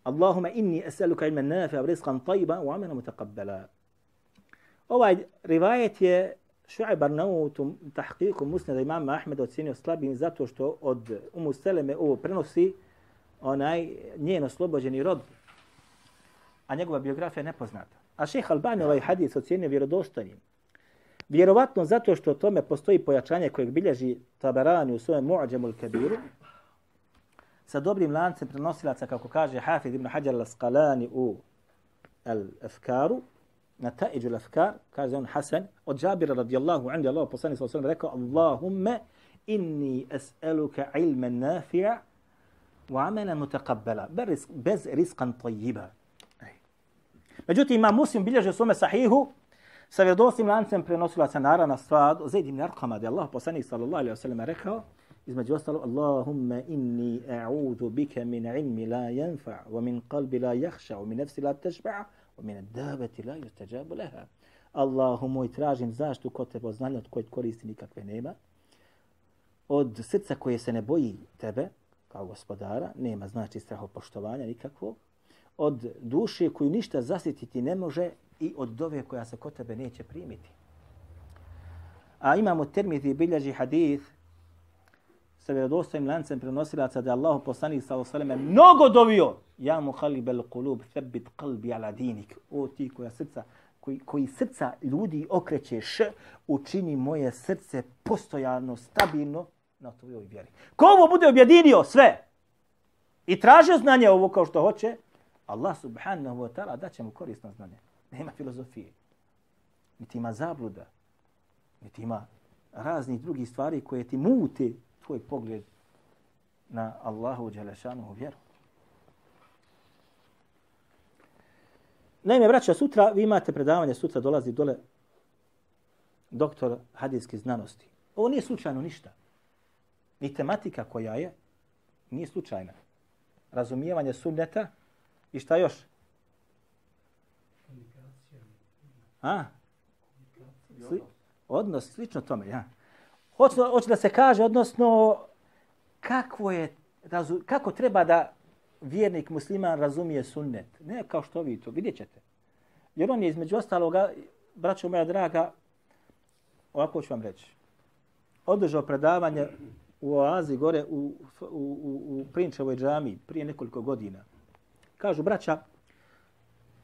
Allahumma inni as'aluka ilman nafi'a wa rizqan tayyiban wa 'amalan mutaqabbala. Ovaj rivajet je Šu'ib Barnaut u tahqiqu Musnada imama Ahmeda ocenio slabim zato što od Umu Seleme ovo prenosi onaj njen oslobođeni rob. A njegova biografija je nepoznata. A šeha Albani ovaj hadis ocenio vjerodostojnim. Vjerovatno zato što tome postoji pojačanje kojeg bilježi Tabarani u svojem Mu'đemu kabiru sa dobrim lancem prenosilaca, kako kaže Hafid ibn Hajar al-Asqalani u al-Afkaru, na ta'iđu al-Afkar, kaže on Hasan, od Jabira radijallahu anhu, Allah poslani sa osvijem, rekao, Allahumme inni es'aluka ilman nafi'a wa amena mutaqabbala, bez riskan tajiba. Međutim, ima muslim bilježe u svome sahihu, sa vjerodostim lancem prenosilaca narana stvar, Zaid ibn Arqama, da je Allah poslani sallallahu alaihi sallam rekao, između ostalo Allahumma inni a'udhu bika min ilmi la yanfa wa min qalbi la yakhsha wa min nafsi la tashba' wa min ad-dabati la yustajabu laha. Allahu moj tražim zaštitu kod tebe od znanja od koje koristi nikakve nema. Od srca koje se ne boji tebe kao gospodara nema znači strahopoštovanja nikakvog. Od duše koju ništa zasititi ne može i od dove koja se kod tebe neće primiti. A imamo termiti bilježi hadith sa vjerodostojnim lancem prenosilaca da je Allah poslanik alejhi ve mnogo dovio. Ja mu qulub thabbit qalbi ala dinik. O ti koja srca, koji, koji srca ljudi okrećeš, učini moje srce postojano, stabilno na tvojoj vjeri. Ko ovo bude objedinio sve i tražio znanje ovo kao što hoće, Allah subhanahu wa ta'ala daće mu korisno znanje. Nema filozofije. Niti ima zabluda. Niti ima raznih drugih stvari koje ti mute tvoj pogled na Allahu Đelešanu vjeru. Naime, braća, sutra vi imate predavanje, sutra dolazi dole doktor hadijske znanosti. Ovo nije slučajno ništa. Ni tematika koja je, nije slučajna. Razumijevanje sunneta i šta još? A? Sli, odnos, slično tome, ja. Hoće, hoće da se kaže, odnosno, kako, je, razu, kako treba da vjernik musliman razumije sunnet. Ne kao što vi to, vidjet ćete. Jer on je između ostaloga, braćo moja draga, ovako ću vam reći. Održao predavanje u oazi gore u, u, u, u Prinčevoj džami prije nekoliko godina. Kažu, braća,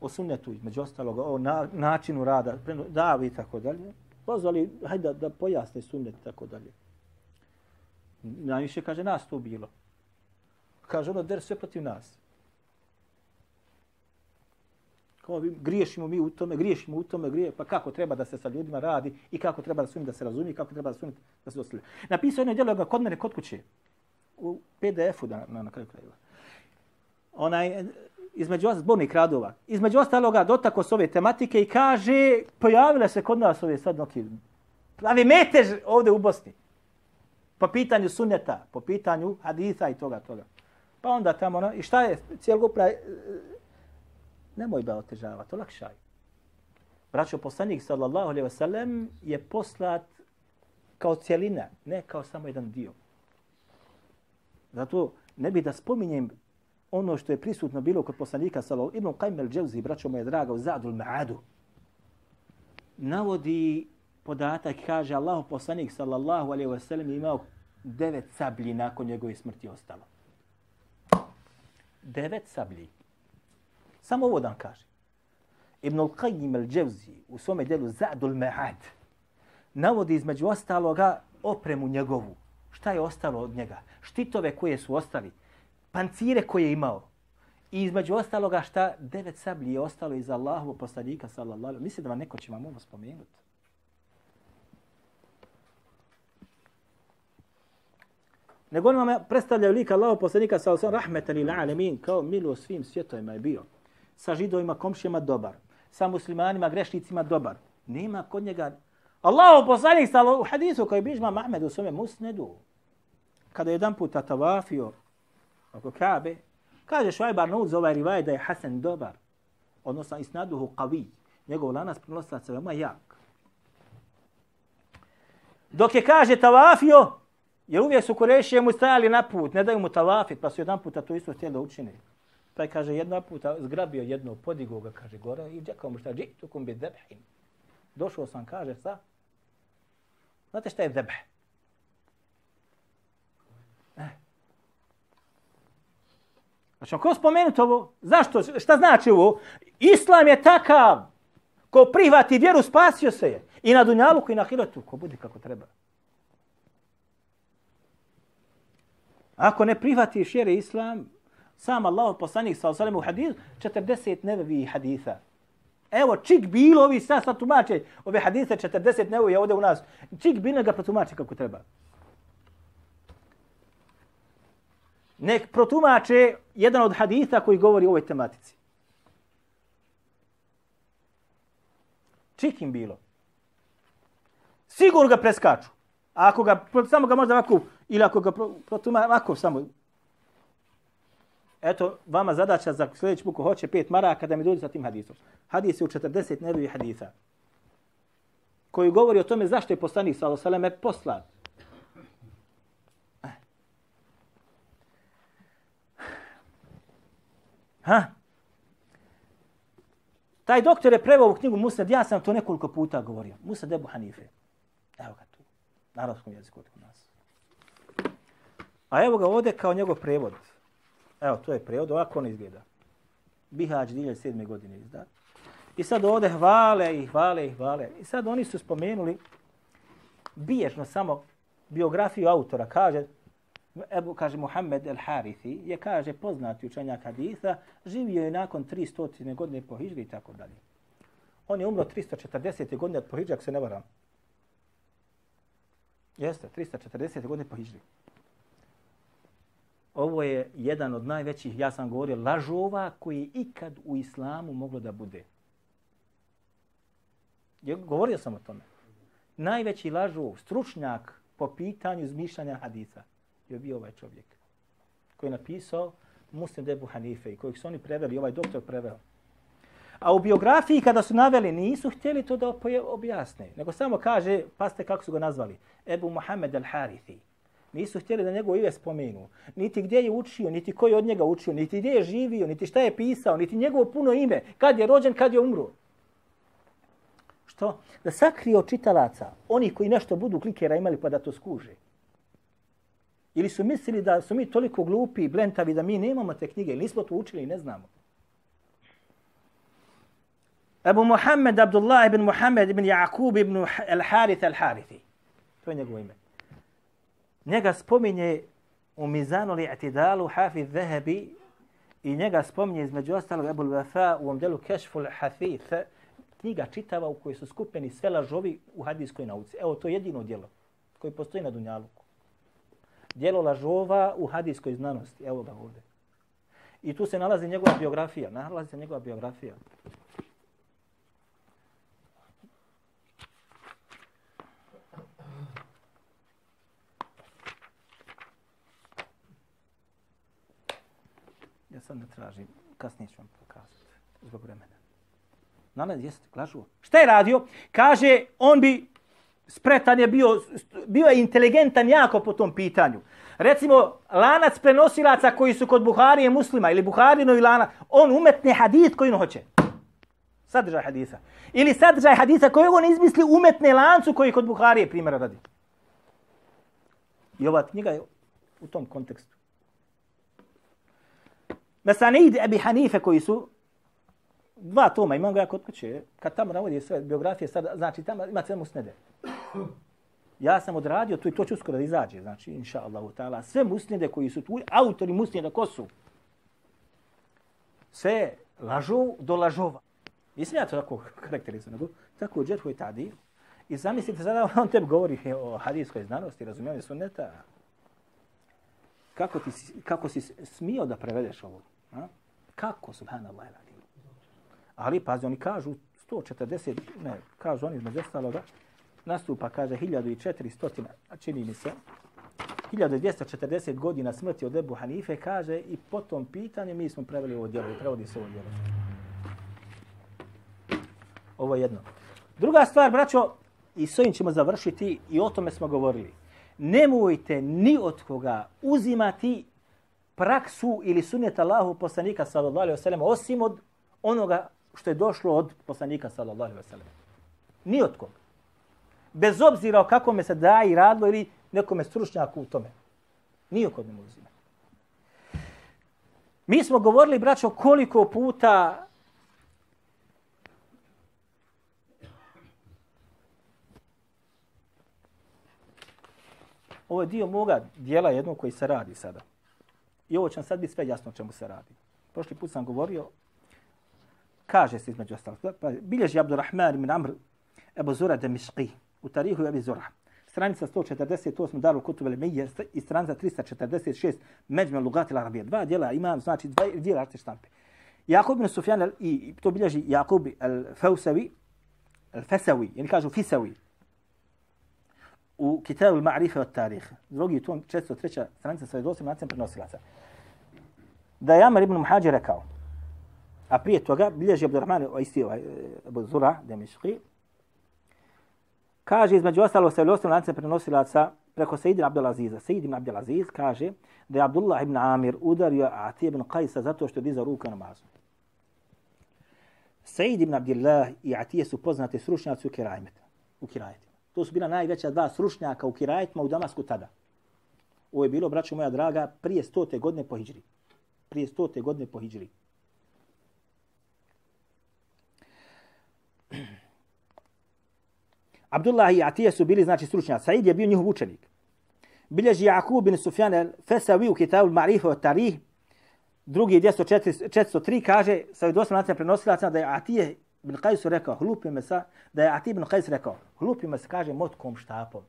o sunnetu, između ostaloga, o na, načinu rada, davi i tako dalje pozvali, hajde da, da pojasne sunnet i tako dalje. Najviše kaže nas to bilo. Kaže ono, der sve protiv nas. Kao vi, griješimo mi u tome, griješimo u tome, grije, pa kako treba da se sa ljudima radi i kako treba da sunnet da se razumije, kako treba da sunnet da se ostali. Napisao jedno djelo kod mene, kod kuće, u PDF-u da, na, na kraju krajeva. Onaj, između zbornik radova, između ostaloga dotako s ove tematike i kaže, pojavile se kod nas ove sad neki pravi metež ovdje u Bosni. Po pitanju sunneta, po pitanju haditha i toga, toga. Pa onda tamo, no, i šta je, cijelogupna, e, nemoj ba otežavati, olakšaj. Braćo poslanik sallallahu alejhi ve sellem je poslat kao cijelina, ne kao samo jedan dio. Zato ne bi da spominjem ono što je prisutno bilo kod poslanika sallallahu ibn Qayyim al-Jawzi, braćo moje draga, u Zadul Ma'adu. Navodi podatak, kaže Allahu poslanik sallallahu alejhi ve sellem imao devet sablji nakon njegove smrti ostalo. Devet sablji. Samo ovo dan kaže. Ibn al-Qayyim al-Jawzi u svome delu Zadul Ma'ad navodi između ostaloga opremu njegovu. Šta je ostalo od njega? Štitove koje su ostali, pancire koje je imao. I između ostaloga šta devet sablji je ostalo iz Allahovog poslanika sallallahu alejhi Mislim da vam neko će vam ovo spomenuti. Nego on vam predstavlja lika Allahov poslanika sallallahu alejhi ve rahmetan lil alamin kao milo svim svjetovima je bio. Sa židovima, komšijama dobar. Sa muslimanima, grešnicima dobar. Nema kod njega Allahu poslanik sallallahu u hadisu koji bižma Mahmed u svome musnedu. Kada je jedan puta tavafio oko Kabe, kaže Šuajb Arnaud za ovaj rivaj da je Hasan dobar. Odnosno isnaduhu qawi. Njegov lanas prenoslaca veoma jak. Dok je kaže tavafio, jer uvijek su Kurešije mu stajali na put, ne daju mu tavafit, pa su jedan puta to isto htjeli da učine. Pa je, kaže, jedna puta zgrabio jedno, podigo ga, kaže, gore i džekao mu šta, džitukum bi debhin. Došao sam, kaže, sa. Znate šta je debh? Eh. Znači, ako spomenuti ovo? Zašto? Šta znači ovo? Islam je takav. Ko prihvati vjeru, spasio se je. I na Dunjaluku i na Hirotu. Ko bude kako treba. Ako ne prihvatiš vjeru Islam, sam Allah poslanik sa osalem u hadith, 40 nevevi haditha. Evo, čik bilo ovi sad sad tumače ove hadise 40 nevevi ovdje u nas. Čik bilo ga protumače kako treba. Nek protumače jedan od haditha koji govori o ovoj tematici. Čikim bilo. Sigurno ga preskaču. A ako ga, samo ga možda ovako, ili ako ga protumače, ovako samo, Eto, vama zadaća za sljedeći buku hoće pet maraka da mi dođe sa tim hadisom. Hadis je u 40 nebevi hadisa. Koji govori o tome zašto je poslanik sa Alosaleme poslan. Ha? Taj doktor je preveo u knjigu Musnad, ja sam to nekoliko puta govorio. Musnad Ebu Hanife. Evo ga tu. Na arabskom jeziku od nas. A evo ga ovdje kao njegov prevod. Evo, to je prevod, ovako on izgleda. Bihać 2007. godine izda. I sad ovdje hvale i hvale i hvale. I sad oni su spomenuli biježno samo biografiju autora. Kaže, Ebu, kaže Muhammed el Harithi, je kaže poznati učenjak haditha, živio je nakon 300. godine po Hidžri i tako dalje. On je umro 340. godine po Hidžri, ako se ne varam. Jeste, 340. godine po Hidžri ovo je jedan od najvećih, ja sam govorio, lažova koji je ikad u islamu moglo da bude. Je, govorio sam o tome. Najveći lažov, stručnjak po pitanju zmišljanja hadisa je bio ovaj čovjek koji je napisao Muslim Debu Hanife i kojeg su oni preveli, ovaj doktor preveo. A u biografiji kada su naveli nisu htjeli to da objasne, nego samo kaže, paste kako su ga nazvali, Ebu Muhammed al-Harithi. Nisu htjeli da njegov ime spomenu. Niti gdje je učio, niti koji od njega učio, niti gdje je živio, niti šta je pisao, niti njegovo puno ime. Kad je rođen, kad je umro. Što? Da sakrije od čitalaca oni koji nešto budu klikera imali pa da to skuže. Ili su mislili da su mi toliko glupi i blentavi da mi nemamo te knjige, nismo to učili i ne znamo. Abu Muhammed Abdullah ibn Muhammed ibn Jakub ibn al-Harith al-Harithi. To je njegovo ime njega spominje u Mizanu li atidalu Hafiz Zahebi i njega spominje između ostalog Ebul Wafa u ovom delu Kešful Hathith, knjiga čitava u kojoj su skupeni sve lažovi u hadijskoj nauci. Evo, to je jedino djelo koje postoji na Dunjaluku. Djelo lažova u hadijskoj znanosti. Evo ga ovdje. I tu se nalazi njegova biografija. Nalazi se njegova biografija. Ja sad ne tražim, kasnije ću vam pokazati, zbog vremena. Nalazi, jeste, lažuo. Šta je radio? Kaže, on bi spretan je bio, bio je inteligentan jako po tom pitanju. Recimo, lanac prenosilaca koji su kod Buharije muslima ili Buharino i lana, on umetne hadis koji on hoće. Sadržaj hadisa. Ili sadržaj hadisa koji on izmisli umetne lancu koji kod Buharije primjera radi. I ova knjiga je u tom kontekstu. Mesanid Ebi Hanife koji su dva toma, imam ga ja kod kuće, kad tamo navodi sve biografije, sad, znači tamo ima sve musnede. Ja sam odradio to i to će uskoro da izađe, znači, inša Allahu ta'ala, sve musnede koji su tu, autori musneda ko su? Sve lažu do lažova. Nisam ja to tako karakterizam, nego tako džethu i tadi. I zamislite sada on tebi govori o hadijskoj znanosti, razumijem sunneta. Kako, ti, kako si smio da prevedeš ovo? A? Kako, subhanallah, radim. Ali, pazi, oni kažu 140, ne, kažu oni između ostaloga, nastupa, kaže, 1400, čini mi se, 1240 godina smrti od Ebu Hanife, kaže, i po tom pitanju mi smo preveli ovo djelo, prevodi se ovo djelo. Ovo je jedno. Druga stvar, braćo, i s ovim ćemo završiti, i o tome smo govorili. Nemojte ni od koga uzimati praksu ili sunnet Allahu poslanika sallallahu alejhi ve sellem osim od onoga što je došlo od poslanika sallallahu alejhi ve sellem. Ni od koga. Bez obzira o kakome se da i radilo ili nekome stručnjaku u tome. Nije kod koga ne uzima. Mi smo govorili, braćo, koliko puta Ovo je dio moga dijela jednog koji se radi sada. I ovo će sad biti sve jasno o čemu se radi. Prošli put sam govorio, kaže se između ostalog, pa bilježi Abdurrahman ibn Amr Ebu Zura Demišqi u tarihu Ebu Zura. Stranica 148 Daru Kutub el Mejje i stranica 346 Međme Lugatil Arabije. Dva dijela imam, znači dva dijela arte štampe. Jakub ibn Sufjan i to bilježi Jakub el-Fausavi, el-Fesavi, ili kažu Fisavi, u Kitabu al-Ma'rife od tarih, drugi tom 403. stranica sa 28 nacem prenosilaca, da je Amar ibn Muhađir rekao, a prije toga bilježi Abdurrahman isti ovaj, Abu Zura, Demiški, kaže između ostalo se 28 lance prenosilaca preko Sejidina Abdelaziza. Sejid ibn Abdelaziz kaže da je Abdullah ibn Amir udario Ati ibn Qajsa zato što je dizao ruku na namazu. Sejid ibn Abdillah i Atije su poznate sručnjaci u Kirajmetu. U Kirajmetu. To su bila najveća dva sručnjaka u Kirajetima u Damasku tada. Ovo je bilo, braćo moja draga, prije stote godine po Hidžri. Prije stote godine po Hidžri. Abdullah i Atije su bili, znači, stručnjaci. Said je bio njihov učenik. Bilježi Jakub bin Sufjan al-Fesavi u Kitabu al-Marife od Tarih, drugi 1403, kaže, sa vidosnom nacijom prenosilaca da je Atije bin Qajsu rekao, hlupi me sa, da je Atije bin Qajs rekao, hlupi me se kaže motkom štapom.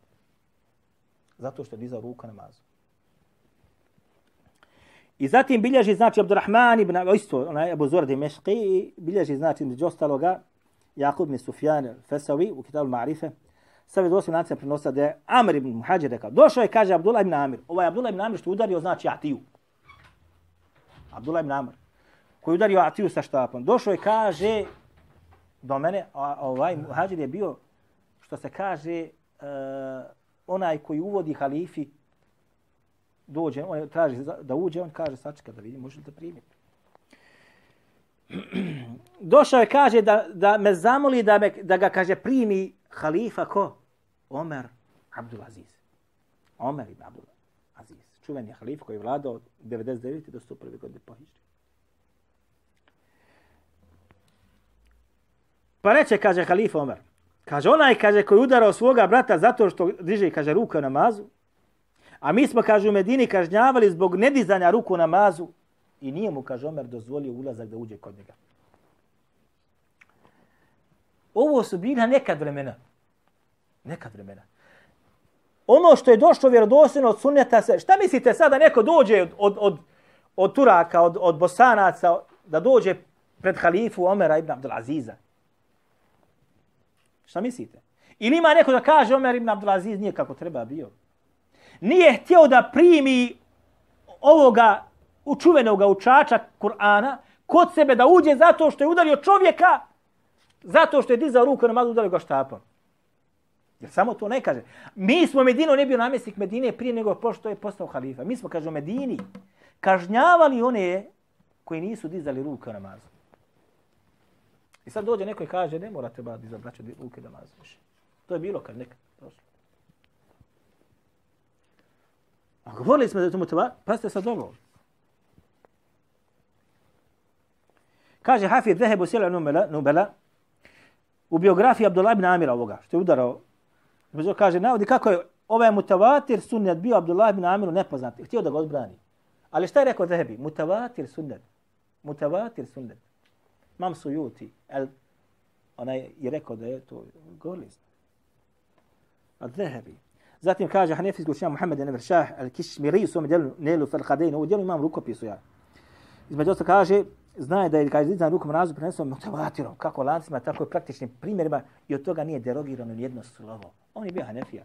Zato što je dizao ruku namazu. I zatim bilježi, znači, Abdurrahman ibn, isto, onaj Abu Zura Dimešqi, bilježi, znači, među ostaloga, Jakub ibn Sufjan Fesavi u Kitabu Ma'rife, sa vedosim nacija prenosa da je Amr ibn Muhađir rekao, došao je, kaže Abdullah ibn Amir, ovaj Abdullah ibn Amir što udario, znači Atiju. Abdullah ibn Amr, koji udario Atiju sa štapom. Došao je, kaže, do mene, a ovaj muhađir je bio, što se kaže, uh, onaj koji uvodi halifi, dođe, on traži da uđe, on kaže, sačekaj da vidim, možete da primiti. Došao je, kaže, da, da me zamoli da, me, da ga, kaže, primi halifa ko? Omer Abdulaziz. Omer ibn Abdulaziz. Čuveni halif koji je vladao od 99. do 101. godine po Hiđri. Pa reče, kaže halifa Omer, kaže onaj, kaže, koji udarao svoga brata zato što diže, kaže, ruku na namazu, a mi smo, kaže, u Medini kažnjavali zbog nedizanja ruku na namazu i nije mu, kaže Omer, dozvolio ulazak da uđe kod njega. Ovo su bila nekad vremena. Nekad vremena. Ono što je došlo vjerodostojno od sunneta se, šta mislite sada neko dođe od, od, od, od Turaka, od, od Bosanaca, da dođe pred halifu Omera ibn Abdulaziza. Šta mislite? Ili ima neko da kaže Omer ibn Abdulaziz nije kako treba bio. Nije htio da primi ovoga učuvenog učača Kur'ana kod sebe da uđe zato što je udario čovjeka, zato što je dizao ruku na mazu udario ga štapom. Jer samo to ne kaže. Mi smo Medinu, ne bio namjesnik Medine prije nego pošto je postao halifa. Mi smo, kaže, u Medini kažnjavali one koji nisu dizali ruke na namazu. I sad dođe neko i kaže, ne morate ba dizati braće ruke na namazu više. To je bilo kad nekad prošlo. A govorili smo da je to motiva, pa sad dobro. Kaže Hafid Zehebu Sjela Nubela, Nubela u biografiji Abdullah ibn Amira ovoga, što je udarao Među kaže, navodi kako je ovaj mutavatir sunnet bio Abdullah ibn Amiru nepoznat. Htio da ga odbrani. Ali šta je rekao Zehebi? Mutavatir sunnet. Mutavatir sunnet. Mam su juti. El, onaj je rekao da je to golist. A Zehebi. Zatim kaže Hanefijski učenja Muhammed Enver Šah al-Kishmiri u svom djelu Nelu Farhadejnu. U djelu imam rukopisu ja. Između osta kaže, zna da je kaže dizan rukom razu prenesao mutavatirom, kako lancima, tako i praktičnim primjerima i od toga nije derogirano ni jedno slovo. On je bio Hanefija.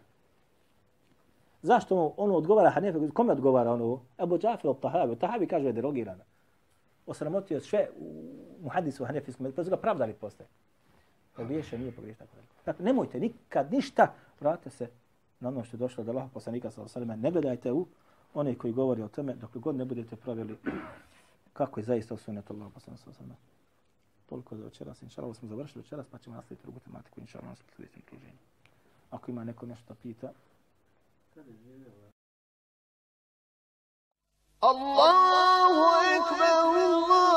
Zašto ono odgovara Hanefija? Kome odgovara ono? Ebu Džafir od Tahavi. Tahavi kaže da je derogirano. Osramotio sve u muhadisu Hanefijskom, pa su ga pravdali postaje. Pogriješe, nije pogriješe tako. Dakle, nemojte nikad ništa, vratite se na ono što je došlo od Allaha poslanika sa osaleme. Ne gledajte u one koji govori o tome, dok god ne budete pravili kako je zaista sunnet Allah poslana sa osama. Toliko za večeras, inša Allah smo završili večeras, pa ćemo nastaviti drugu tematiku, inša Allah, na sljedećem druženju. Ako ima neko nešto da pita. Allahu ekber, Allahu